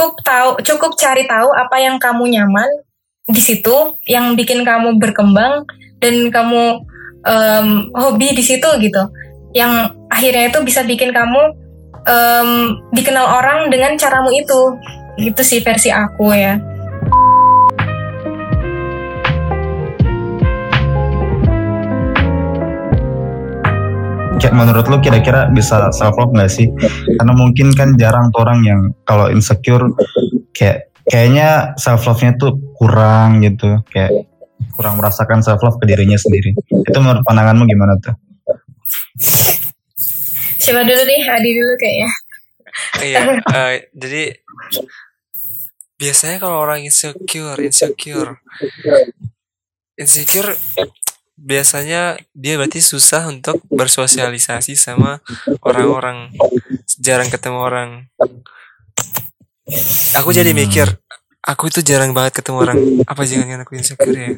cukup tahu cukup cari tahu apa yang kamu nyaman di situ yang bikin kamu berkembang dan kamu um, hobi di situ gitu. Yang akhirnya itu bisa bikin kamu um, dikenal orang dengan caramu itu. Gitu sih versi aku ya kayak menurut lo kira-kira bisa self love nggak sih? Karena mungkin kan jarang tuh orang yang kalau insecure kayak kayaknya self love-nya tuh kurang gitu, kayak kurang merasakan self love ke dirinya sendiri. Itu menurut pandanganmu gimana tuh? Coba dulu nih, Adi dulu kayaknya. Iya, uh, jadi biasanya kalau orang insecure, insecure, insecure biasanya dia berarti susah untuk bersosialisasi sama orang-orang. Jarang ketemu orang. Aku jadi mikir aku itu jarang banget ketemu orang. Apa jangan aku insecure ya?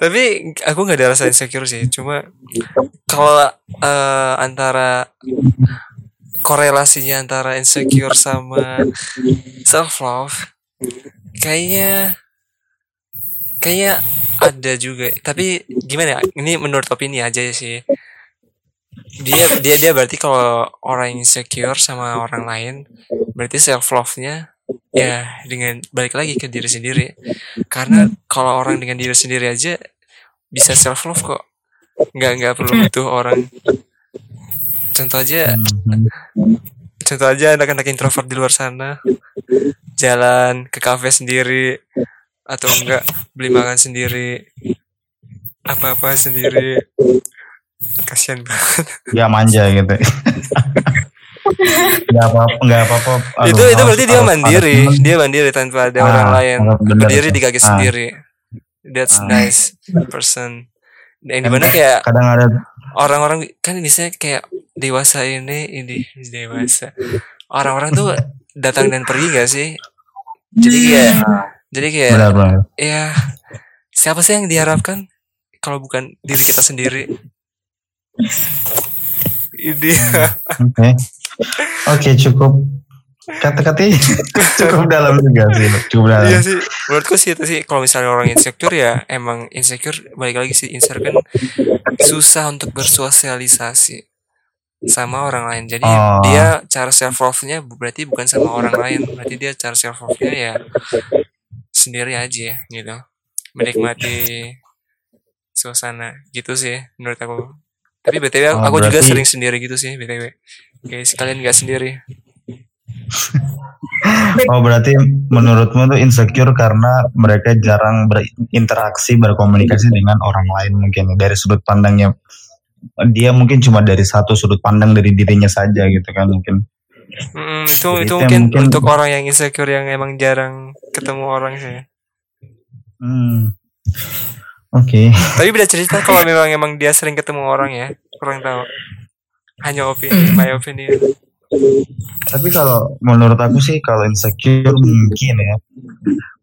Tapi aku nggak ada rasa insecure sih. Cuma kalau uh, antara korelasinya antara insecure sama self love kayaknya kayaknya ada juga. Tapi gimana ya? Ini menurut opini aja sih. Dia dia dia berarti kalau orang insecure sama orang lain berarti self love nya ya dengan balik lagi ke diri sendiri. Karena kalau orang dengan diri sendiri aja bisa self love kok. Nggak nggak perlu butuh orang. Contoh aja contoh aja anak-anak introvert di luar sana. Jalan ke kafe sendiri atau enggak beli makan sendiri apa-apa sendiri. Kasihan banget. Ya manja gitu. Nggak apa nggak apa apa itu itu berarti dia mandiri. dia mandiri tanpa ada ah, orang lain berdiri di kaki ah. sendiri. That's ah. nice person. Yang di mana kayak kadang ada orang-orang kan misalnya kayak dewasa ini ini dewasa. Orang-orang tuh datang dan pergi gak sih? Jadi kayak jadi kayak benar, benar. ya siapa sih yang diharapkan kalau bukan diri kita sendiri? Ini. Oke. Oke, cukup kata-kata cukup dalam juga sih cukup dalam iya sih menurutku sih itu sih kalau misalnya orang insecure ya emang insecure balik lagi sih insecure kan susah untuk bersosialisasi sama orang lain jadi oh. dia cara self love nya berarti bukan sama orang lain berarti dia cara self love nya ya sendiri aja gitu. Menikmati suasana. Gitu sih menurut aku. Tapi btw oh, aku berarti... juga sering sendiri gitu sih btw kayak sekalian nggak sendiri. Oh berarti menurutmu tuh insecure karena mereka jarang berinteraksi berkomunikasi dengan orang lain mungkin dari sudut pandangnya. Dia mungkin cuma dari satu sudut pandang dari dirinya saja gitu kan mungkin Mm, itu Jadi itu mungkin, mungkin untuk orang yang insecure yang emang jarang ketemu orang sih. Hmm. Oke. Okay. Tapi beda cerita kalau memang emang dia sering ketemu orang ya, kurang tahu. Hanya opini, my opinion. Tapi kalau menurut aku sih kalau insecure mungkin ya.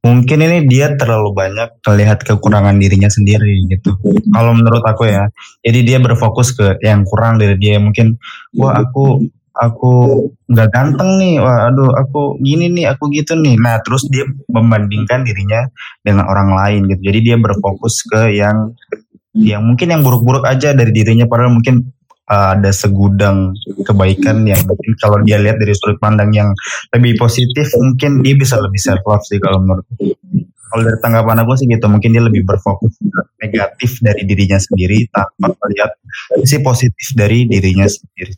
Mungkin ini dia terlalu banyak melihat kekurangan dirinya sendiri gitu. Kalau menurut aku ya. Jadi dia berfokus ke yang kurang dari dia. Mungkin wah aku aku nggak ganteng nih, wah aduh aku gini nih, aku gitu nih. Nah terus dia membandingkan dirinya dengan orang lain gitu. Jadi dia berfokus ke yang yang mungkin yang buruk-buruk aja dari dirinya padahal mungkin uh, ada segudang kebaikan yang mungkin kalau dia lihat dari sudut pandang yang lebih positif mungkin dia bisa lebih self love sih kalau menurut kalau dari tanggapan aku sih gitu mungkin dia lebih berfokus negatif dari dirinya sendiri tanpa melihat sisi positif dari dirinya sendiri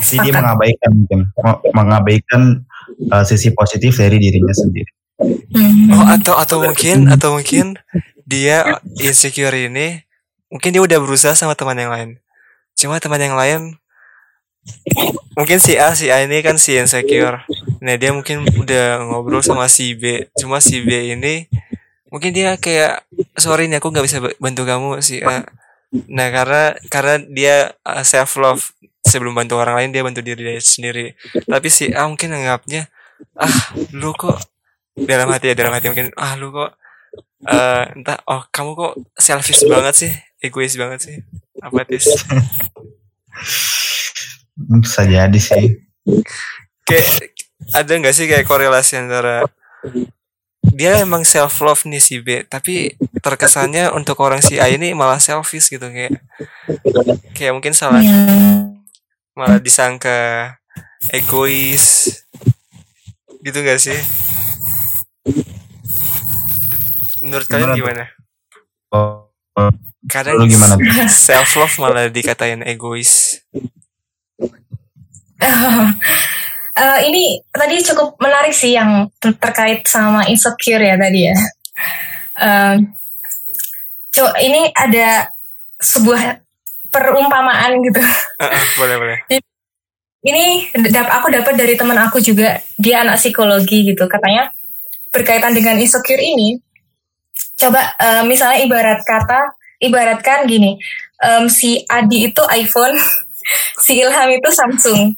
jadi dia mengabaikan mungkin mengabaikan uh, sisi positif dari dirinya sendiri. Oh atau atau mungkin atau mungkin dia insecure ini mungkin dia udah berusaha sama teman yang lain. Cuma teman yang lain mungkin si A si A ini kan si insecure. Nah dia mungkin udah ngobrol sama si B. Cuma si B ini mungkin dia kayak sorry nih aku nggak bisa bantu kamu si A. Nah karena karena dia uh, self love sebelum bantu orang lain dia bantu diri dia sendiri. Tapi si A mungkin anggapnya ah lu kok dalam hati ya dalam hati mungkin ah lu kok uh, entah oh kamu kok selfish banget sih? Egois banget sih? Apatis. Bisa jadi sih. kayak ada nggak sih kayak korelasi antara dia emang self love nih si B tapi terkesannya untuk orang si A ini malah selfish gitu kayak kayak mungkin salah Ya. malah disangka egois. Gitu gak sih? Menurut kalian Gimana Oh, kadang gimana self love malah dikatain egois Eh, ini tadi cukup menarik sih yang ter- terkait sama insecure ya tadi ya. Eh, co- ini ada sebuah perumpamaan gitu. Ah, boleh boleh Ini dap- aku dapat dari teman aku juga, dia anak psikologi gitu. Katanya berkaitan dengan insecure ini, coba eh, misalnya ibarat kata, ibaratkan gini, em, si Adi itu iPhone, si Ilham itu Samsung.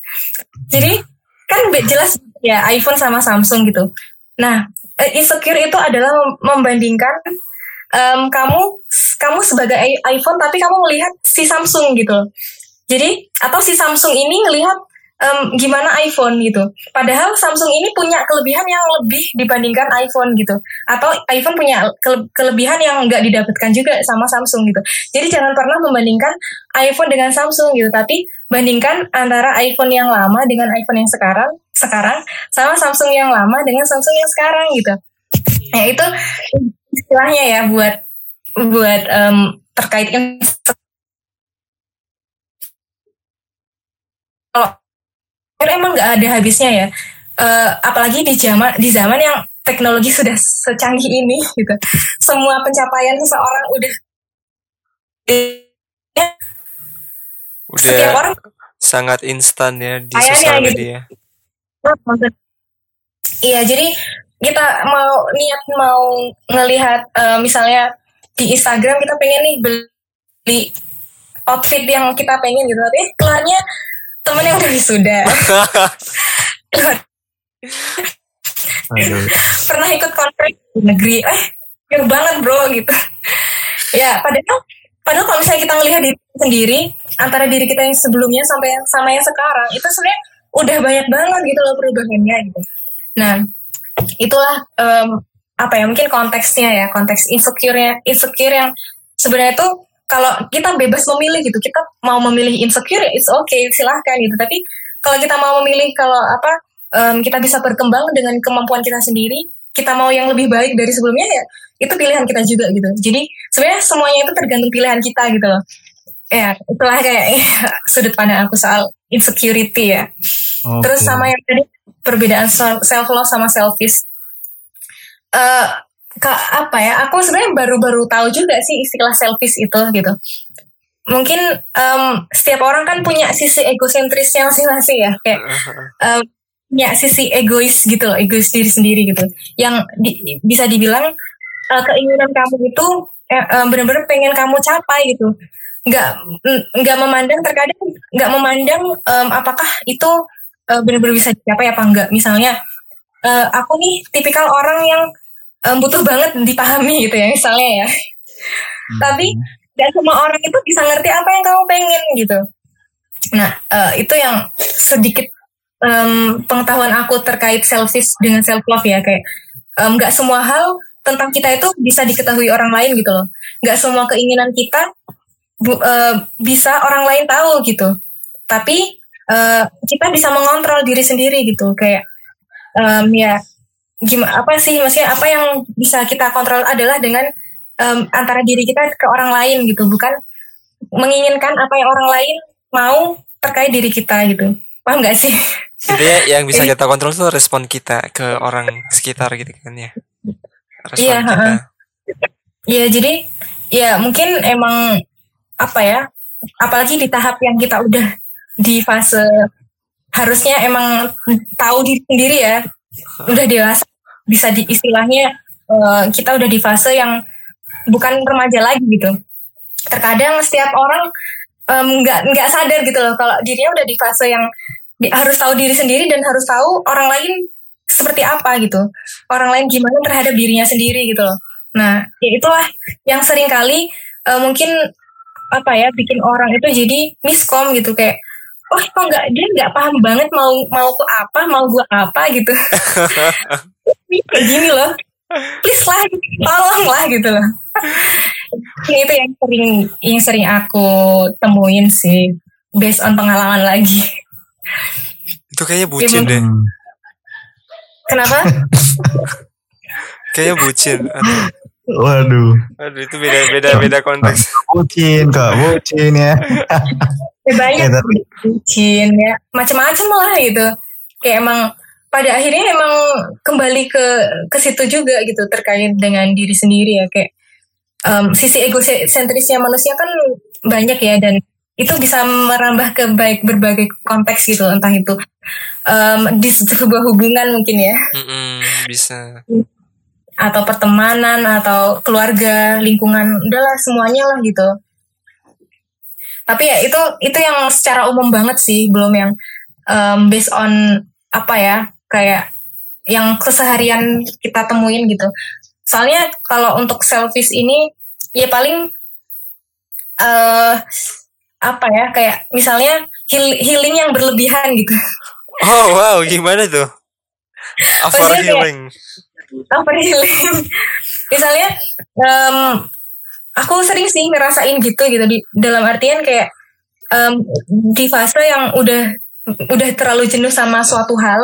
Jadi kan jelas ya iPhone sama Samsung gitu. Nah, eh, insecure itu adalah mem- membandingkan em, kamu kamu sebagai iPhone tapi kamu melihat si Samsung gitu. Jadi atau si Samsung ini ngelihat em, gimana iPhone gitu. Padahal Samsung ini punya kelebihan yang lebih dibandingkan iPhone gitu. Atau iPhone punya kele- kelebihan yang nggak didapatkan juga sama Samsung gitu. Jadi jangan pernah membandingkan iPhone dengan Samsung gitu, tapi bandingkan antara iPhone yang lama dengan iPhone yang sekarang sekarang sama Samsung yang lama dengan Samsung yang sekarang gitu. Nah itu istilahnya ya buat buat em, terkait insecure. kalau kan emang nggak ada habisnya ya. Eh, apalagi di zaman di zaman yang teknologi sudah secanggih ini gitu. Semua pencapaian seseorang udah setiap udah orang sangat instan ya di sosial gitu. media iya jadi kita mau niat mau ngelihat eh, misalnya di Instagram kita pengen nih beli outfit yang kita pengen gitu tapi keluarnya temennya udah wisuda. Pernah ikut konferensi di negeri. Eh jauh banget bro gitu. Ya padahal padahal kalau misalnya kita melihat diri sendiri antara diri kita yang sebelumnya sampai yang sama yang sekarang itu sebenarnya udah banyak banget gitu loh perubahannya gitu. Nah itulah em, apa ya mungkin konteksnya ya konteks insecure-nya insecure yang sebenarnya tuh kalau kita bebas memilih gitu kita mau memilih insecure ya it's okay silahkan gitu tapi kalau kita mau memilih kalau apa em, kita bisa berkembang dengan kemampuan kita sendiri kita mau yang lebih baik dari sebelumnya ya itu pilihan kita juga gitu jadi sebenarnya semuanya itu tergantung pilihan kita gitu loh ya itulah kayak sudut pandang aku soal insecurity ya Oke. Terus sama yang tadi perbedaan self love sama selfish. Eh ka- apa ya? Aku sebenarnya baru-baru tahu juga sih istilah selfish itu gitu. Mungkin em, setiap orang kan punya sisi egosentrisnya masing-masing ya, kayak em, punya sisi egois gitu loh, egois diri sendiri gitu. Yang di- bisa dibilang eh, keinginan kamu itu eh, benar-benar pengen kamu capai gitu. Nggak nggak memandang terkadang nggak memandang em, apakah itu eh, benar-benar bisa dicapai apa enggak. Misalnya eh, aku nih tipikal orang yang em, butuh banget dipahami gitu ya misalnya ya. Hmm. Tapi dan semua orang itu bisa ngerti apa yang kamu pengen gitu. Nah eh, itu yang sedikit em, pengetahuan aku terkait selfish dengan self love ya kayak nggak semua hal tentang kita itu bisa diketahui orang lain gitu loh. Nggak semua keinginan kita bu- eh, bisa orang lain tahu gitu. Tapi eh, kita bisa mengontrol diri sendiri gitu kayak em, ya gimana apa sih maksudnya apa yang bisa kita kontrol adalah dengan em, antara diri kita ke orang lain gitu bukan menginginkan apa yang orang lain mau terkait diri kita gitu paham nggak sih Intinya yang bisa kita kontrol tuh respon kita ke orang sekitar gitu kan ya. Respon Iya, kita. heeh. ya jadi ya mungkin emang apa ya apalagi di tahap yang kita udah di fase harusnya emang tahu diri sendiri ya udah dewasa. Bisa di istilahnya eh, kita udah di fase yang bukan remaja lagi gitu. Terkadang setiap orang nggak nggak sadar gitu loh kalau dirinya udah di fase yang di- harus tahu diri sendiri dan harus tahu orang lain seperti apa gitu. Orang lain gimana terhadap dirinya sendiri gitu loh. Nah ya itulah yang sering kali mungkin apa ya bikin orang itu jadi miskom gitu. Kayak oh kok nggak dia nggak paham banget mau mau ku apa mau gua apa gitu kayak gini loh please lah tolong lah gitu loh Ini itu yang sering yang sering aku temuin sih based on pengalaman lagi Itu kayaknya bucin deh. Kenapa Kayaknya bucin. Aduh, Waduh, aduh, itu beda beda beda konteks. bucin kak, bucin ya. ya banyak Ya, tapi bucin ya. Macam-macam lah gitu. Kayak emang pada akhirnya emang kembali ke ke situ juga gitu terkait dengan diri sendiri ya. Kayak em, sisi egosentrisnya manusia kan banyak ya dan itu bisa merambah ke baik berbagai konteks gitu entah itu em, di sebuah hubungan mungkin ya. Mm-mm, bisa. atau pertemanan atau keluarga lingkungan udahlah semuanya lah gitu tapi ya itu itu yang secara umum banget sih belum yang um, based on apa ya kayak yang keseharian kita temuin gitu soalnya kalau untuk selfish ini ya paling eh apa ya kayak misalnya heal- healing yang berlebihan gitu Oh wow, gimana tuh? Over healing. over healing misalnya em, aku sering sih ngerasain gitu gitu. Di dalam artian kayak em, di fase yang udah udah terlalu jenuh sama suatu hal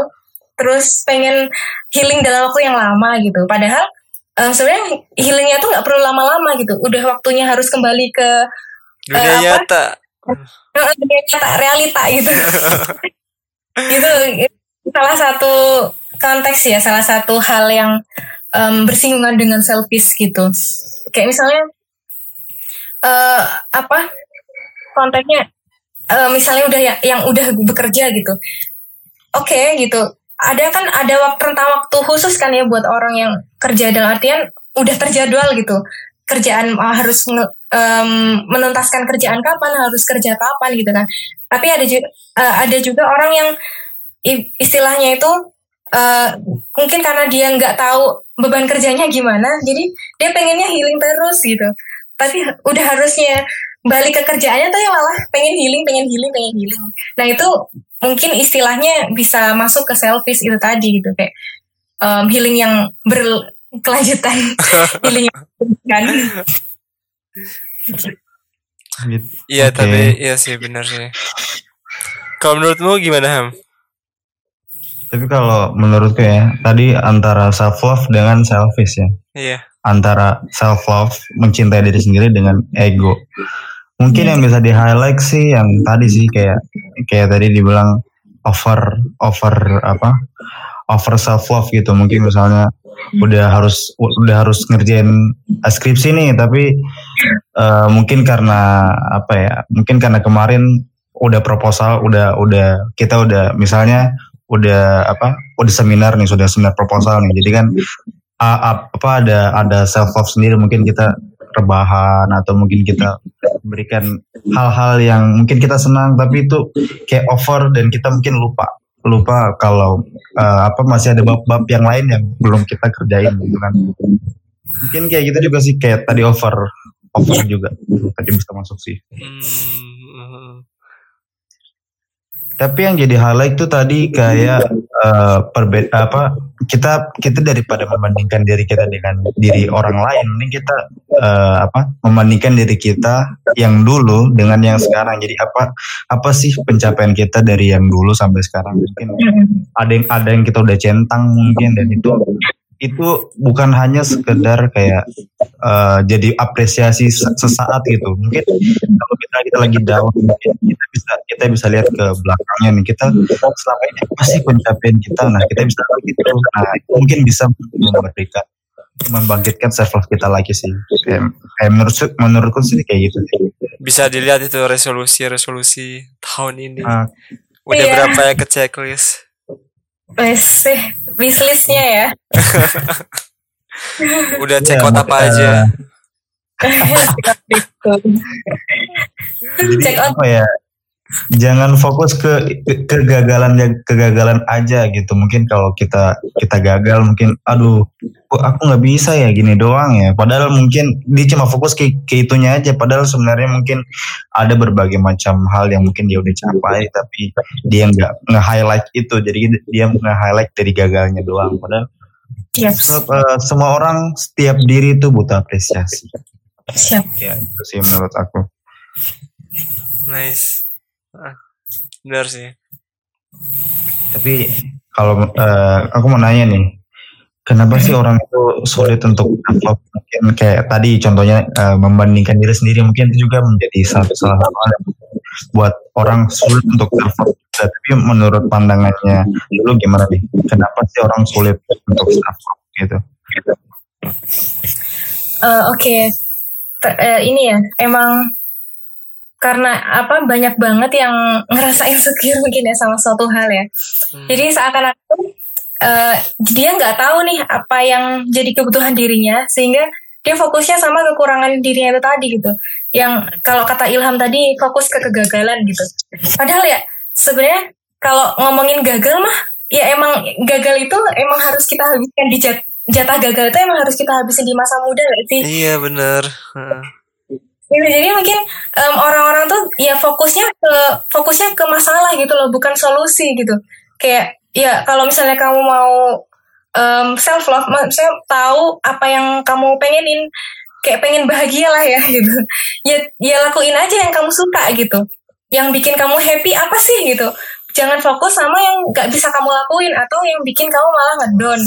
terus pengen healing dalam waktu yang lama gitu. Padahal em, sebenarnya healingnya tuh nggak perlu lama-lama gitu. Udah waktunya harus kembali ke Dunia Eh, apa? nyata. eh, dunia nyata realita gitu. Itu salah satu konteks ya salah satu hal yang em, bersinggungan dengan selfish gitu. Kayak misalnya eh apa? Konteksnya eh, misalnya udah ya, yang udah bekerja gitu. Oke gitu. Ada kan ada waktu rentang waktu khusus kan ya buat orang yang kerja dalam artian udah terjadwal gitu. Kerjaan uh, harus em, menuntaskan kerjaan kapan harus kerja kapan gitu kan. Tapi ada juga ada juga orang yang istilahnya itu eh, mungkin karena dia nggak tahu beban kerjanya gimana jadi dia pengennya healing terus gitu tapi udah harusnya balik ke kerjaannya tuh ya malah pengen healing pengen healing pengen healing nah itu mungkin istilahnya bisa masuk ke selfish itu tadi gitu kayak em, healing yang berkelanjutan healing yang kan. Iya Oke. tapi iya sih benar sih. Kalau menurutmu gimana Ham? Tapi kalau menurutku ya, tadi antara self love dengan selfish ya. Iya. Antara self love mencintai diri sendiri dengan ego. Mungkin yang bisa di highlight sih yang tadi sih kayak kayak tadi dibilang over over apa? over self love gitu. Mungkin misalnya udah harus udah harus ngerjain skripsi nih tapi eh, mungkin karena apa ya? Mungkin karena kemarin udah proposal udah udah kita udah misalnya udah apa udah seminar nih sudah seminar proposal nih jadi kan a- apa ada ada self love sendiri. Mungkin kita rebahan atau mungkin kita berikan hal-hal yang mungkin kita senang tapi itu kayak over dan kita mungkin lupa. Lupa kalau eh, apa masih ada bab-bab yang lain yang belum kita kerjain gitu kan. Mungkin kayak gitu juga sih. Kayak tadi over over juga. Tadi bisa masuk sih. Hmm, Tapi yang jadi highlight tuh tadi kayak eh perbe apa kita kita daripada membandingkan diri kita dengan diri orang lain, ini kita eh, apa membandingkan diri kita yang dulu dengan yang sekarang. Jadi apa apa sih pencapaian kita dari yang dulu sampai sekarang? Mungkin ada yang ada yang kita udah centang mungkin dan itu itu bukan hanya sekedar kayak eh, jadi apresiasi se- sesaat gitu mungkin kalau kita kita lagi down mungkin kita bisa kita bisa lihat ke belakangnya nih kita selama ini apa sih pencapaian kita nah kita bisa gitu nah itu mungkin bisa memberikan membangkitkan self love kita lagi sih kayak, kayak menurut menurutku sih kayak gitu sih. bisa dilihat itu resolusi-resolusi tahun ini. Ah, Udah Iya. berapa ya ke checklist? Wes, eh, wishlistnya ya. Udah Iya, check out apa eh, aja? Check out. apa ya jangan fokus ke ke- kegagalan kegagalan aja gitu. Mungkin kalau kita kita gagal mungkin aduh kok aku nggak bisa ya gini doang ya. Padahal mungkin dia cuma fokus ke, ke itunya aja. Padahal sebenarnya mungkin ada berbagai macam hal yang mungkin dia udah capai tapi dia nggak nge-highlight itu. Jadi dia nge-highlight dari gagalnya doang. Padahal Yes. se- eh, semua orang setiap diri itu butuh apresiasi. Siap. ya itu sih menurut aku. Nice. Ah, benar sih. tapi kalau eh, aku mau nanya nih kenapa sih orang itu sulit untuk develop mungkin kayak tadi contohnya eh, membandingkan diri sendiri mungkin itu juga menjadi satu salah satu hal buat orang sulit untuk develop tapi menurut pandangannya dulu gimana nih? Kenapa sih orang sulit untuk develop gitu? Eh, Oke, Te- eh, ini ya emang karena apa banyak banget yang ngerasa insecure mungkin ya sama suatu hal ya. Hmm. Jadi seakan-akan eh, dia nggak tahu nih apa yang jadi kebutuhan dirinya sehingga dia fokusnya sama kekurangan dirinya itu tadi gitu. Yang kalau kata Ilham tadi fokus ke kegagalan gitu. Padahal ya sebenarnya kalau ngomongin gagal mah ya emang gagal itu emang harus kita habiskan di jat- jatah gagal itu emang harus kita habisin di masa muda gak sih? Iya bener. Heeh. Gitu, jadi mungkin em, orang-orang tuh ya fokusnya ke fokusnya ke masalah gitu loh, bukan solusi gitu. Kayak ya kalau misalnya kamu mau self love, saya tahu apa yang kamu pengenin, kayak pengen bahagia lah ya gitu. Ya ya lakuin aja yang kamu suka gitu. Yang bikin kamu happy apa sih gitu. Jangan fokus sama yang nggak bisa kamu lakuin atau yang bikin kamu malah ngedown.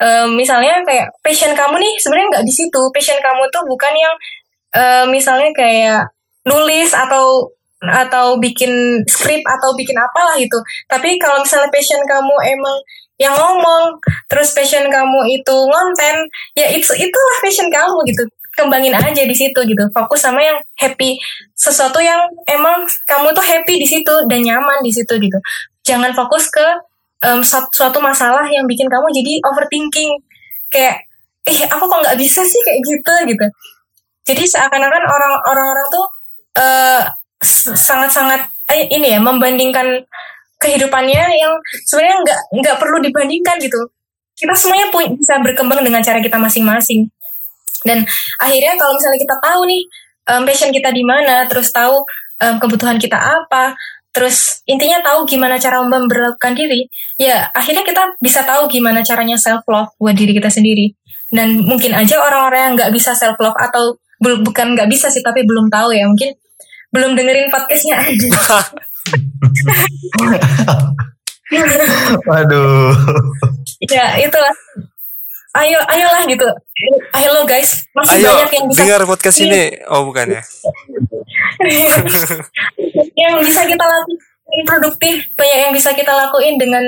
Em, misalnya kayak passion kamu nih sebenarnya nggak di situ. Passion kamu tuh bukan yang eh, misalnya kayak nulis atau atau bikin skrip atau bikin apalah gitu. Tapi kalau misalnya passion kamu emang yang ngomong, terus passion kamu itu ngonten, ya itu itulah passion kamu gitu. Kembangin aja di situ gitu. Fokus sama yang happy, sesuatu yang emang kamu tuh happy di situ dan nyaman di situ gitu. Jangan fokus ke suat- suatu masalah yang bikin kamu jadi overthinking. Kayak, ih aku kok nggak bisa sih kayak gitu gitu jadi seakan-akan orang orang-orang tuh s- sangat-sangat eh, ini ya membandingkan kehidupannya yang sebenarnya nggak nggak perlu dibandingkan gitu. Kita semuanya punya, bisa berkembang dengan cara kita masing-masing. Dan akhirnya kalau misalnya kita tahu nih em, passion kita di mana terus tahu em, kebutuhan kita apa terus intinya tahu gimana cara memperlakukan diri ya akhirnya kita bisa tahu gimana caranya self love buat diri kita sendiri. Dan mungkin aja orang-orang yang nggak bisa self love atau bukan nggak bisa sih tapi belum tahu ya mungkin belum dengerin podcastnya aja. Waduh ya itulah. Ayo ayolah gitu. Ayo lo guys masih Ayo banyak yang bisa dengar podcast ini. Oh bukan ya? yang bisa kita lakuin produktif banyak yang bisa kita lakuin dengan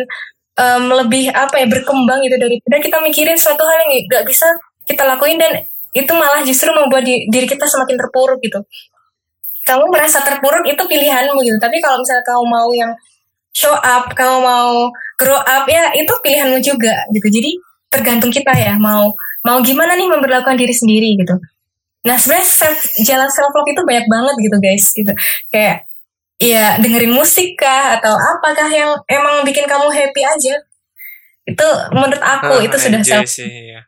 em, lebih apa ya berkembang gitu daripada kita mikirin suatu hal yang nggak bisa kita lakuin dan itu malah justru membuat di- diri kita semakin terpuruk gitu. Kamu merasa terpuruk itu pilihanmu gitu. Tapi kalau misalnya kamu mau yang show up kamu mau grow up ya itu pilihanmu juga gitu. Jadi tergantung kita ya mau mau gimana nih memperlakukan diri sendiri gitu. Nah sebenarnya self- jalan self love itu banyak banget gitu guys gitu. Kayak ya dengerin musik kah atau apakah yang emang bikin kamu happy aja? Itu menurut aku Ah, itu sudah self sih. ya.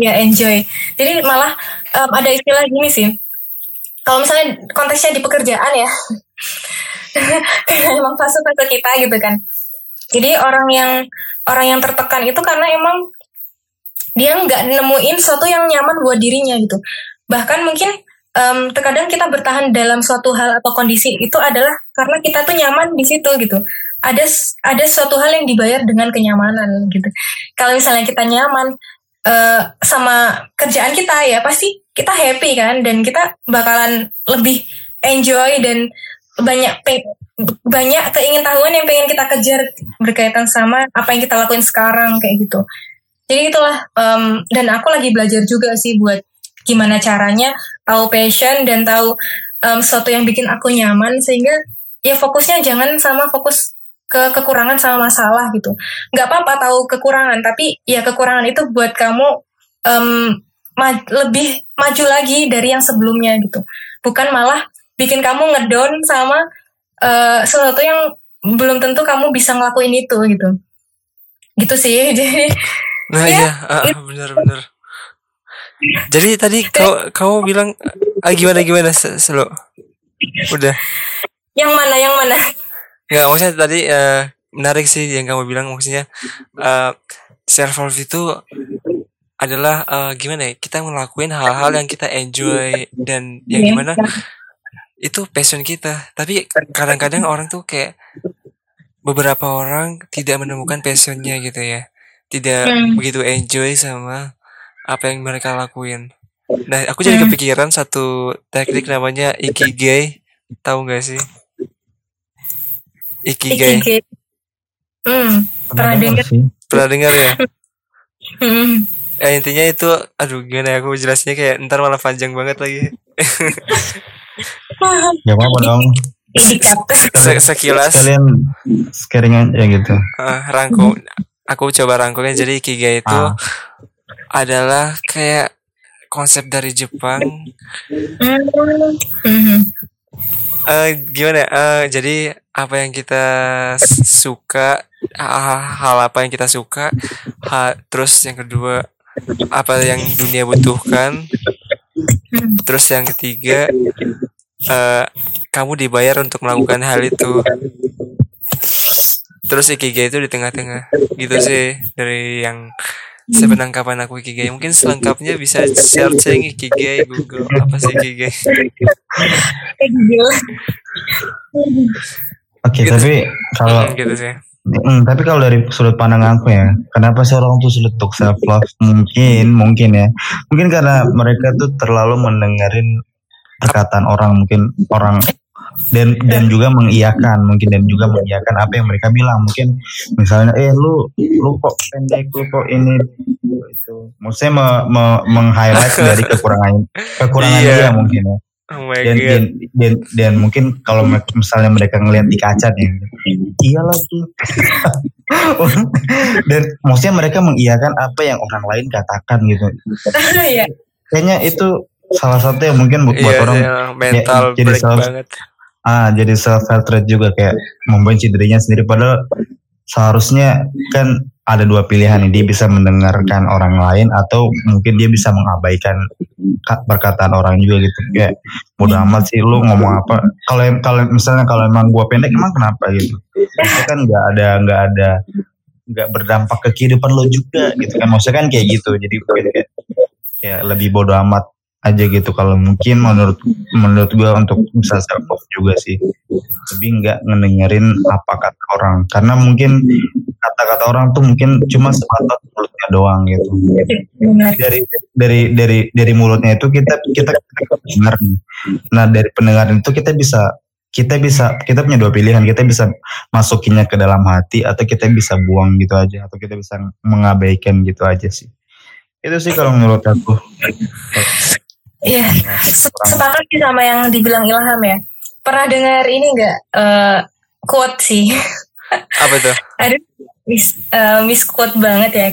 Ya enjoy. Jadi malah em, ada istilah gini sih. Kalau misalnya konteksnya di pekerjaan ya emang fase-fase kita gitu kan. Jadi orang yang orang yang tertekan itu karena emang dia nggak nemuin sesuatu yang nyaman buat dirinya gitu. Bahkan mungkin em, terkadang kita bertahan dalam suatu hal atau kondisi itu adalah karena kita tuh nyaman di situ gitu. Ada ada suatu hal yang dibayar dengan kenyamanan gitu. Kalau misalnya kita nyaman eh, sama kerjaan kita ya pasti kita happy kan dan kita bakalan lebih enjoy dan banyak banyak keingintahuan yang pengen kita kejar berkaitan sama apa yang kita lakuin sekarang kayak gitu. Jadi itulah em, dan aku lagi belajar juga sih buat gimana caranya tahu passion dan tahu em, sesuatu yang bikin aku nyaman sehingga ya fokusnya jangan sama fokus ke kekurangan sama masalah gitu nggak apa-apa tahu kekurangan tapi ya kekurangan itu buat kamu em, ma- lebih maju lagi dari yang sebelumnya gitu bukan malah bikin kamu ngedown sama eh, sesuatu yang belum tentu kamu bisa ngelakuin itu gitu gitu sih jadi Nah Ya, iya, ah, benar-benar. Jadi tadi kau kau bilang ah, gimana gimana Se- selo? Udah. yang mana yang mana Nggak maksudnya tadi eh, menarik sih yang kamu bilang maksudnya eh self love itu adalah eh, gimana ya kita ngelakuin hal-hal yang kita enjoy dan yang Iya. gimana itu passion kita tapi kadang-kadang orang tuh kayak beberapa orang tidak menemukan passionnya gitu ya tidak Hmm. begitu enjoy sama apa yang mereka lakuin nah aku jadi Hmm. kepikiran satu teknik namanya ikigai tahu nggak sih ikigai Ikigai. Hmm, pernah dengar. sih. pernah dengar ya Hmm. Eh, intinya itu aduh gimana ya aku jelasnya kayak ntar malah panjang banget lagi Ya apa dong. Sekilas Kalian scaringan ya gitu. eh, rangkum aku coba rangkumnya jadi ikigai itu Ah. adalah kayak konsep dari Jepang Hmm. Hmm. Eh gimana? Eh, jadi apa yang kita suka ah, hal apa yang kita suka ha- terus yang kedua apa yang dunia butuhkan terus yang ketiga eh kamu dibayar untuk melakukan hal itu terus ikigai itu di tengah-tengah gitu sih dari yang sepenangkapan aku ikigai mungkin selengkapnya bisa searching ikigai Google apa sih ikigai Eh. Oke, Gitu. tapi kalau Hmm, gitu sih Hmm, tapi kalau dari sudut pandang aku ya, kenapa sih orang tuh sulit untuk self love? Mungkin, mungkin ya, mungkin karena mereka tuh terlalu mendengarin perkataan orang, mungkin orang dan dan juga mengiyakan, mungkin dan juga mengiyakan apa yang mereka bilang. Mungkin misalnya, eh lu lu kok pendek, lu kok ini itu. Maksudnya me, me, meng-highlight dari kekurangan kekurangan Iya. dia mungkin ya oh dan, god dan dan dan mungkin kalau misalnya mereka ngelihat di kaca nih iya lagi dan maksudnya mereka mengiyakan apa yang orang lain katakan gitu Iya. kayaknya itu salah satu yang mungkin bu- buat iya, orang iya, mental jadi break self- banget ah jadi self hatred juga kayak membenci dirinya sendiri. Padahal seharusnya kan ada dua pilihan nih. Dia bisa mendengarkan orang lain atau mungkin dia bisa mengabaikan ka- perkataan orang juga gitu. Kayak bodo amat sih lu ngomong apa? Kalau kalau misalnya kalau emang gua pendek emang kenapa gitu? Itu kan nggak ada nggak ada nggak berdampak ke kehidupan lo juga gitu kan. Maksudnya kan kayak gitu. Jadi kayak, kayak lebih bodo amat aja gitu kalau mungkin menurut menurut gua untuk bisa self love juga sih. Lebih nggak ngedengerin apa kata orang. Karena mungkin kata-kata orang tuh mungkin cuma sebatas mulutnya doang gitu. Dari dari dari dari mulutnya itu kita kita dengar nih. Nah dari pendengaran itu kita bisa kita bisa kita punya dua pilihan. Kita bisa masukinnya ke dalam hati atau kita bisa buang gitu aja. Atau kita bisa mengabaikan gitu aja sih. Itu sih kalau menurut aku Iya. Se- Sepakat sih sama yang dibilang Ilham ya. Pernah dengar ini enggak eh quote sih. apa tuh Aduh, mis, eh, misquote banget ya.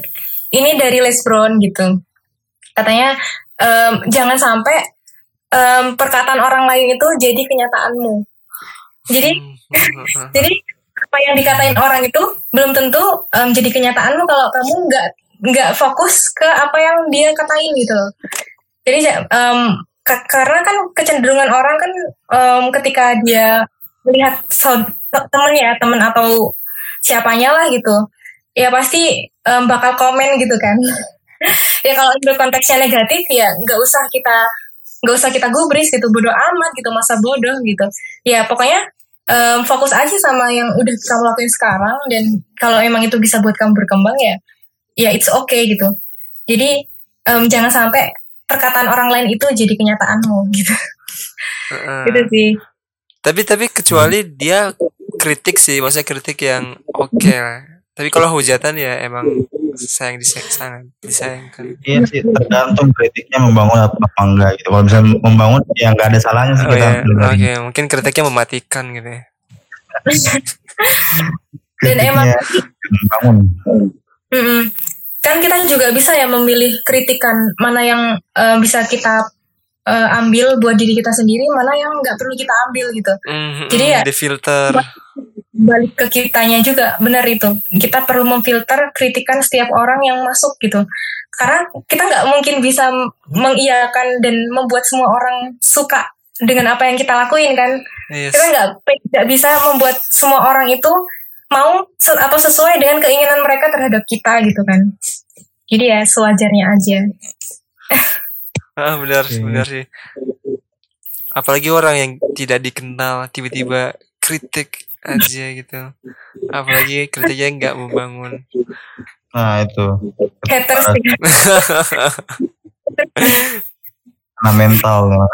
Ini dari Les Brown gitu. Katanya em, jangan sampai em, perkataan orang lain itu jadi kenyataanmu. Jadi Hmm, jadi apa yang dikatain orang itu belum tentu em, jadi kenyataanmu kalau kamu nggak nggak fokus ke apa yang dia katain gitu. Jadi ka- karena kan kecenderungan orang kan em, ketika dia melihat temennya temen atau siapanya lah gitu, ya pasti em, bakal komen gitu kan. ya kalau itu konteksnya negatif ya nggak usah kita nggak usah kita gubris gitu bodoh amat gitu masa bodoh gitu ya pokoknya em, fokus aja sama yang udah kamu lakuin sekarang dan kalau emang itu bisa buat kamu berkembang ya ya it's okay gitu jadi em, jangan sampai perkataan orang lain itu jadi kenyataanmu gitu. Heeh. gitu sih. Tapi tapi kecuali dia kritik sih maksudnya kritik yang oke lah. Tapi kalau hujatan ya emang sayang disayang sangat disayangkan. Iya sih tergantung kritiknya membangun apa, apa enggak gitu. Kalau misalnya membangun ya nggak ada salahnya sih oh kita ya oke dengerin. mungkin kritiknya mematikan gitu ya. Dan emang membangun. Kan kita juga bisa ya memilih kritikan mana yang eh, bisa kita eh, ambil buat diri kita sendiri mana yang nggak perlu kita ambil gitu. Mhm, Jadi ya- di filter. balik ke kitanya juga benar itu. Kita perlu memfilter kritikan setiap orang yang masuk gitu. Karena kita nggak mungkin bisa mengiyakan dan membuat semua orang suka dengan apa yang kita lakuin kan. Yes. kita nggak tidak bisa membuat semua orang itu mau atau sesuai dengan keinginan mereka terhadap kita gitu kan jadi ya sewajarnya aja Ah, benar, Oke. benar sih. Apalagi orang yang tidak dikenal tiba-tiba kritik aja gitu. Apalagi kritiknya nggak membangun. Nah itu haters ya. karena mental loh.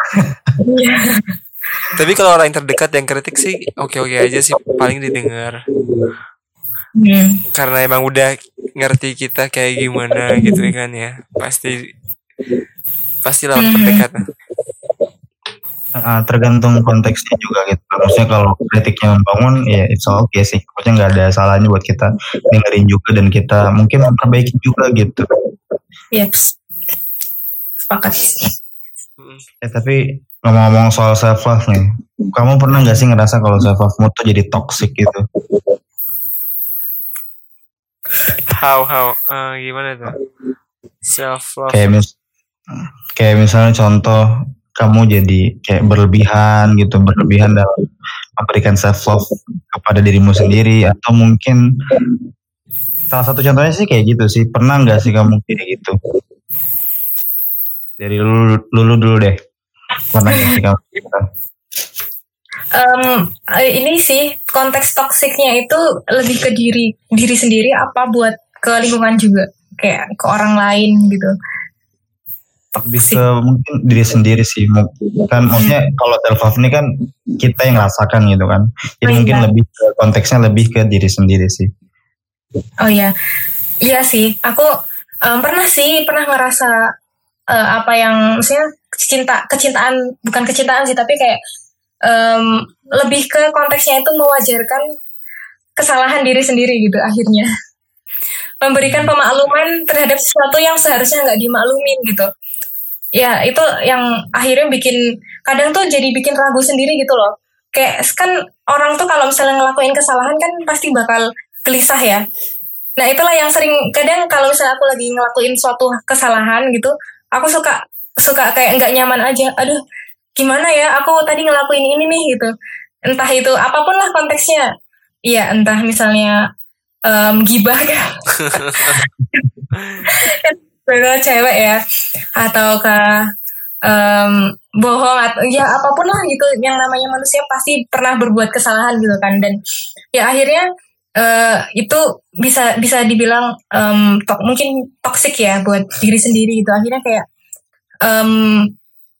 Tapi kalau orang yang terdekat yang kritik sih oke-oke aja sih paling didengar. Hmm. Karena emang udah ngerti kita kayak gimana gitu kan ya. Pasti pasti lawan Hmm. terdekat. Ah, tergantung konteksnya juga gitu. Maksudnya kalau kritiknya membangun, ya it's okay sih. Maksudnya nggak ada salahnya buat kita dengerin juga dan kita mungkin memperbaiki juga gitu. Iya. Sepakat. Eh, tapi ngomong-ngomong soal self love nih, kamu pernah nggak sih ngerasa kalau self love tuh jadi toxic gitu? How how Eh, gimana tuh? Self love. Kayak mis kayak misalnya contoh kamu jadi kayak berlebihan gitu, berlebihan dalam memberikan self love kepada dirimu sendiri atau mungkin salah satu contohnya sih kayak gitu sih. Pernah nggak sih kamu kayak gitu? Dari lulu, lulu dulu deh. Kamu? gitu? Em, eh, ini sih konteks toksiknya itu lebih ke diri diri sendiri apa buat ke lingkungan juga kayak ke orang lain gitu. ke mungkin diri sendiri sih kan maksudnya kalau self love ini kan kita yang rasakan gitu kan jadi Oh, mungkin iya. lebih konteksnya lebih ke diri sendiri sih Oh iya, iya sih. Aku em, pernah sih pernah ngerasa eh, apa yang maksudnya cinta kecintaan bukan kecintaan sih tapi kayak em, lebih ke konteksnya itu mewajarkan kesalahan diri sendiri gitu akhirnya. Memberikan pemakluman terhadap sesuatu yang seharusnya nggak dimaklumin gitu. Ya itu yang akhirnya bikin kadang tuh jadi bikin ragu sendiri gitu loh. Kayak kan orang tuh kalau misalnya ngelakuin kesalahan kan pasti bakal gelisah ya. Nah itulah yang sering kadang kalau misalnya aku lagi ngelakuin suatu kesalahan gitu aku suka suka kayak nggak nyaman aja. Aduh gimana ya aku tadi ngelakuin ini nih gitu. Entah itu apa pun lah konteksnya. Iya entah misalnya em, gibah kan Bener cewek ya ataukah em, bohong atau ya apa pun lah gitu yang namanya manusia pasti pernah berbuat kesalahan gitu kan. Dan ya akhirnya eh, itu bisa bisa dibilang em, tok- mungkin toksik ya buat diri sendiri gitu. Akhirnya kayak em,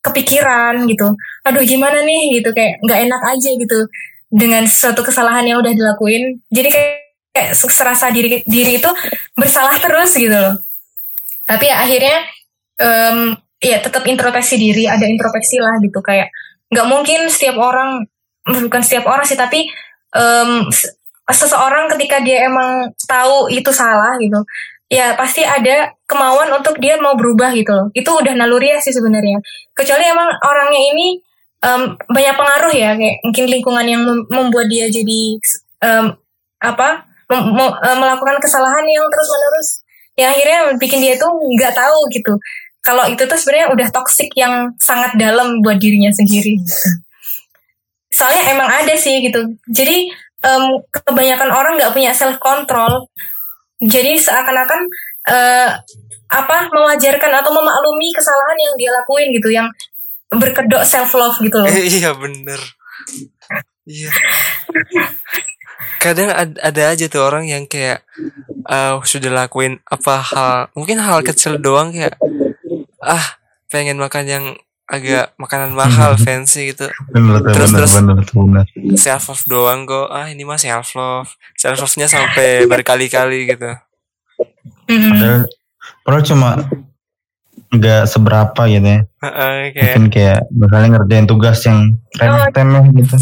kepikiran gitu. Aduh gimana nih? Gitu kayak nggak enak aja gitu dengan suatu kesalahan yang udah dilakuin. Jadi kayak, kayak serasa diri diri itu bersalah terus gitu loh. Tapi ya akhirnya em, ya tetap introspeksi diri ada introspeksi lah gitu. Kayak nggak mungkin setiap orang bukan setiap orang sih tapi se- seseorang ketika dia emang tahu itu salah gitu ya pasti ada kemauan untuk dia mau berubah gitu loh. Itu udah naluri sih sebenarnya. Kecuali emang orangnya ini em, banyak pengaruh ya kayak mungkin lingkungan yang mem- membuat dia jadi em, apa eh, melakukan kesalahan yang terus menerus yang akhirnya bikin dia tuh nggak tahu gitu. Kalau itu tuh sebenarnya udah toksik yang sangat dalam buat dirinya sendiri. Soalnya emang ada sih gitu. Jadi em, kebanyakan orang nggak punya self control jadi seakan-akan eh, apa mewajarkan atau memaklumi kesalahan yang dia lakuin gitu yang berkedok self love gitu loh iya bener. Iya. Kadang ad- ada aja tuh orang yang kayak eh, sudah lakuin apa hal mungkin hal kecil doang kayak ah pengen makan yang agak makanan mahal fancy gitu. Bener Terus- bener terus- bener bener self love doang kok. Ah ini mah self love self love nya sampai berkali-kali gitu. Padahal padahal cuma nggak seberapa gitu ya. Heeh, kayak mungkin kayak misalnya ngerjain tugas yang remeh temeh gitu.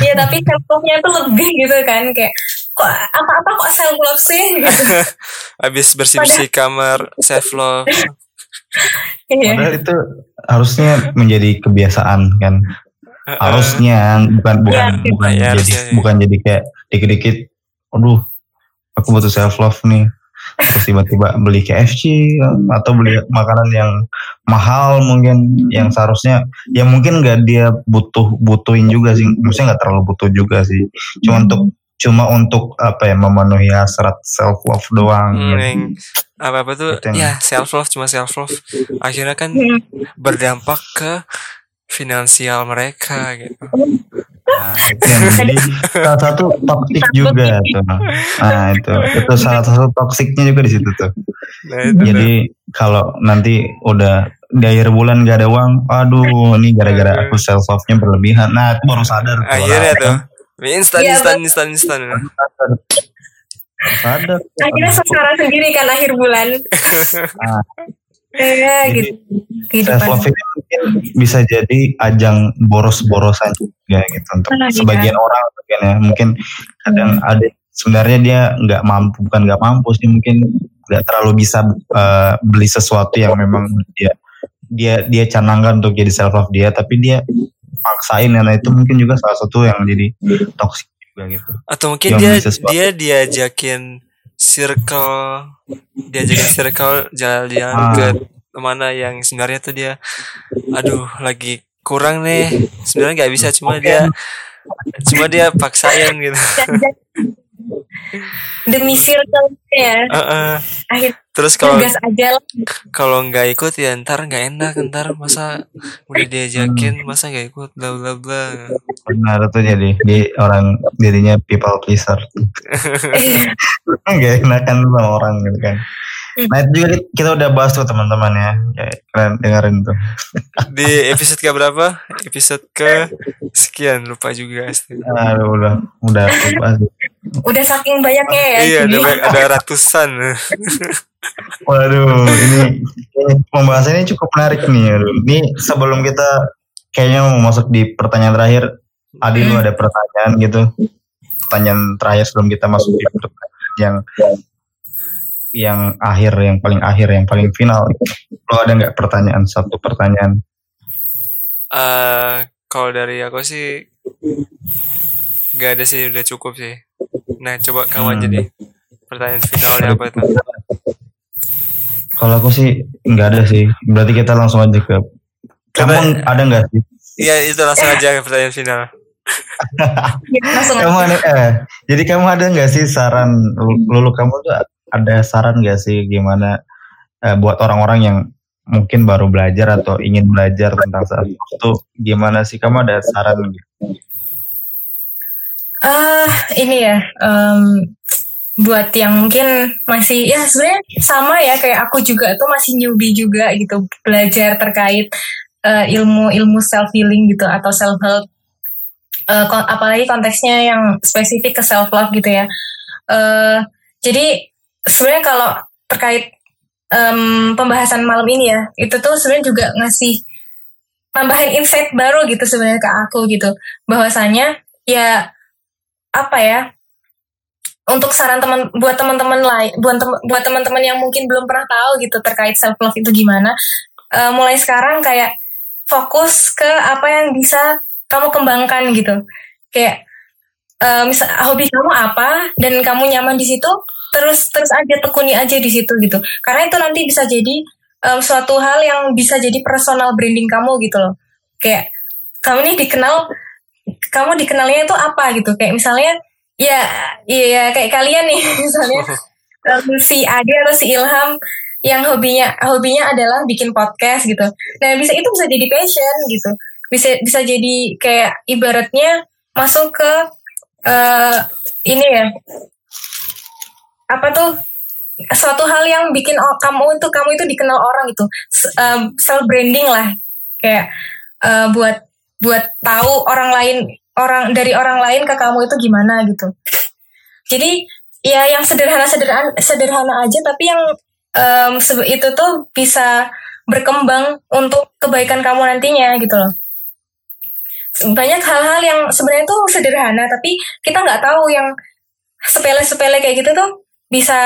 Iya tapi self love-nya tuh lebih gitu kan kayak kok apa-apa kok self love sih? Gitu. habis bersih bersih kamar self love Iya. padahal itu harusnya menjadi kebiasaan kan. Harusnya bukan bukan Iya, bukan iya, jadi sih. bukan jadi kayak dikit-dikit aduh aku butuh self love nih. Terus tiba-tiba beli KFC atau beli makanan yang mahal mungkin yang seharusnya ya mungkin nggak dia butuh butuhin juga sih. Maksudnya nggak terlalu butuh juga sih. Cuma untuk cuma untuk apa ya memenuhi hasrat self love doang Hmm, gitu. Apa apa tuh Itu yang- ya self love cuma self love akhirnya kan Hmm. berdampak ke finansial mereka gitu Nah, itu yang jadi salah satu toxic juga tuh. Nah, itu itu salah satu toksiknya juga di situ tuh. nah itu. Jadi kalau nanti udah di akhir bulan gak ada uang, aduh ini gara-gara aku self love-nya berlebihan. Nah, itu baru sadar tuh. akhirnya tuh instan Iya, instan instan instan Sadar. Akhirnya sengsara sendiri kan akhir bulan. Nah, ya Jadi, gitu. Self love mungkin bisa jadi ajang boros-borosan juga gitu untuk Ah, iya. sebagian orang mungkin ya. Mungkin kadang ada sebenarnya dia nggak mampu bukan nggak mampu sih mungkin nggak terlalu bisa eh, beli sesuatu yang memang dia dia dia canangkan untuk jadi self love dia tapi dia paksain karena itu mungkin juga salah satu yang jadi toksik gitu atau mungkin dia sesuatu. dia diajakin circle diajakin circle jalan-jalan Ah. ke mana yang sebenarnya tuh dia aduh lagi kurang nih sebenarnya nggak bisa cuma dia cuma dia paksain gitu demi circle ya. Heeh. akhir terus kalau gas aja lah. kalau nggak ikut ya ntar nggak enak ntar masa udah diajakin masa nggak ikut bla bla bla. Benar tuh jadi di orang dirinya people pleaser. Nggak enakan sama orang gitu kan nah itu juga kita udah bahas tuh teman-teman ya kayak kalian dengerin tuh di episode ke berapa episode ke sekian lupa juga astaga. Aduh, udah udah bahas. udah saking banyaknya ya iya ada, banyak- ada ratusan Waduh, ini pembahasannya cukup menarik nih. Aduh. Ini sebelum kita kayaknya mau masuk di pertanyaan terakhir, Adi lu ada pertanyaan gitu? Pertanyaan terakhir sebelum kita masuk di pertanyaan yang yang akhir, yang paling akhir, yang paling final. Lo ada nggak pertanyaan satu pertanyaan? Eh, kalau dari aku sih nggak ada sih udah cukup sih nah coba kamu aja Hmm. deh pertanyaan finalnya apa itu Kalau aku sih nggak ada sih. Berarti kita langsung aja ke. Kamu ada nggak sih? iya itu langsung aja pertanyaan final langsung kamu ada eh jadi kamu ada nggak sih saran lu- lulu kamu tuh ada saran nggak sih gimana eh, buat orang-orang yang mungkin baru belajar atau ingin belajar tentang love tuh gimana sih kamu ada saran? Ah, ini ya, em, buat yang mungkin masih ya sebenarnya sama ya kayak aku juga tuh masih newbie juga gitu belajar terkait eh, ilmu ilmu self healing gitu atau self help. Eh, kon- apalagi konteksnya yang spesifik ke self love gitu ya. Eh, jadi sebenarnya kalau terkait em, pembahasan malam ini ya, itu tuh sebenarnya juga ngasih tambahin insight baru gitu sebenarnya ke aku gitu. Bahwasanya ya apa ya untuk saran teman buat teman-teman lain buat tem- buat teman-teman yang mungkin belum pernah tahu gitu terkait self love itu gimana eh, mulai sekarang kayak fokus ke apa yang bisa kamu kembangkan gitu. Kayak eh, misal hobi kamu apa dan kamu nyaman di situ terus terus aja tekuni aja di situ gitu. Karena itu nanti bisa jadi em, suatu hal yang bisa jadi personal branding kamu gitu loh. Kayak kamu ini dikenal kamu dikenalnya itu apa gitu. Kayak misalnya ya iya kayak kalian nih misalnya em, si Ade atau si Ilham yang hobinya hobinya adalah bikin podcast gitu. Nah bisa itu bisa jadi passion gitu. Bisa bisa jadi kayak ibaratnya masuk ke eh ini ya apa tuh suatu hal yang bikin kamu itu kamu itu dikenal orang itu self branding lah. Kayak eh, buat buat tahu orang lain orang dari orang lain ke kamu itu gimana gitu. Jadi ya yang sederhana sederhana sederhana aja tapi yang sebe- itu tuh bisa berkembang untuk kebaikan kamu nantinya gitu loh. Banyak hal-hal yang sebenarnya tuh sederhana tapi kita nggak tahu yang sepele-sepele kayak gitu tuh bisa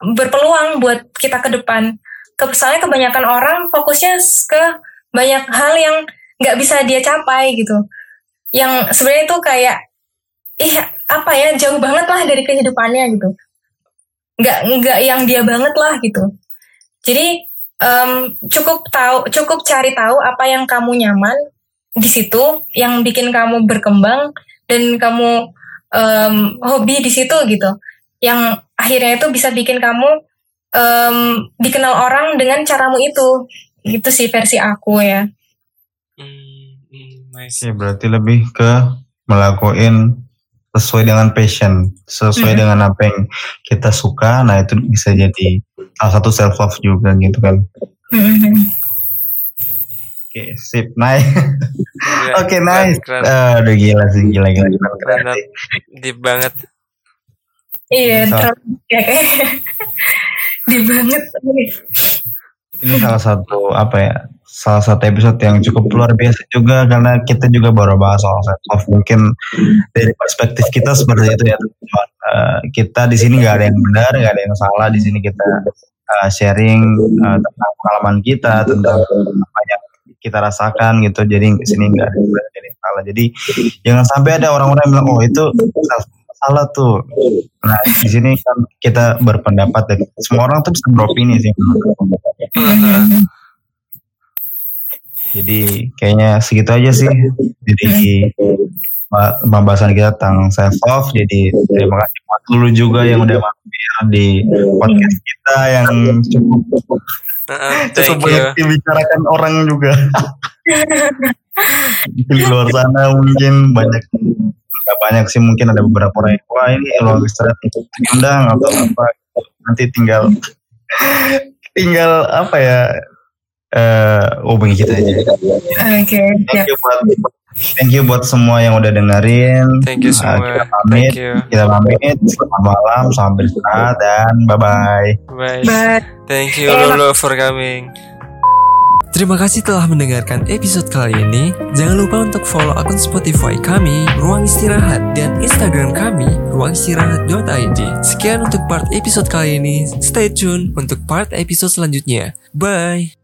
berpeluang buat kita ke depan. Soalnya kebanyakan orang fokusnya ke banyak hal yang nggak bisa dia capai gitu. yang sebenarnya itu kayak ih apa ya jauh banget lah dari kehidupannya gitu nggak nggak yang dia banget lah gitu jadi em, cukup tahu cukup cari tahu apa yang kamu nyaman di situ yang bikin kamu berkembang dan kamu em, hobi di situ gitu yang akhirnya itu bisa bikin kamu em, dikenal orang dengan caramu itu gitu sih versi aku ya Hmm, hmm, nice. Oke, berarti lebih ke melakukan sesuai dengan passion, sesuai Mhm. dengan apa yang kita suka. Nah itu bisa jadi salah satu self love juga gitu kan. Mhm. Oke, sip, nice. Gila, Oke, keren, nice. keren. Eh, udah gila sih, gila gila gila. Keren Keren. Deep banget. Iya, terlalu ya kayak di banget. Ini salah satu apa ya? Salah satu episode yang cukup luar biasa juga karena kita juga baru bahas soal self love. Mungkin dari perspektif kita seperti itu ya. teman-teman. Eh, kita di sini nggak ada yang benar, nggak ada yang salah. Di sini kita eh, sharing eh, tentang pengalaman kita, tentang apa yang kita rasakan gitu. Jadi di sini nggak ada yang benar, nggak ada yang salah. Jadi jangan sampai ada orang-orang yang bilang oh itu self- salah tuh. Nah di sini kan kita berpendapat dan semua orang tuh bisa beropini sih. Jadi kayaknya segitu aja sih. Jadi pembahasan kita tentang self love. Jadi terima kasih buat dulu juga yang udah mampir di podcast kita yang cukup Heeh, cukup banyak dibicarakan orang juga. Di luar sana mungkin banyak nggak banyak sih mungkin ada beberapa orang yang wah ini ruang istirahat untuk diundang atau apa nanti tinggal tinggal apa ya eh hubungi kita aja. Oke, siap. Thank you buat thank you buat semua yang udah dengerin. Thank you Uh, semua. kita pamit. Thank you. Kita pamit. Selamat malam, selamat beristirahat dan bye bye. Bye. Bye. Thank you Lulu for coming. Terima kasih telah mendengarkan episode kali ini. Jangan lupa untuk follow akun Spotify kami, Ruang Istirahat, dan Instagram kami, ruangistirahat.id. Sekian untuk part episode kali ini. Stay tune untuk part episode selanjutnya. Bye!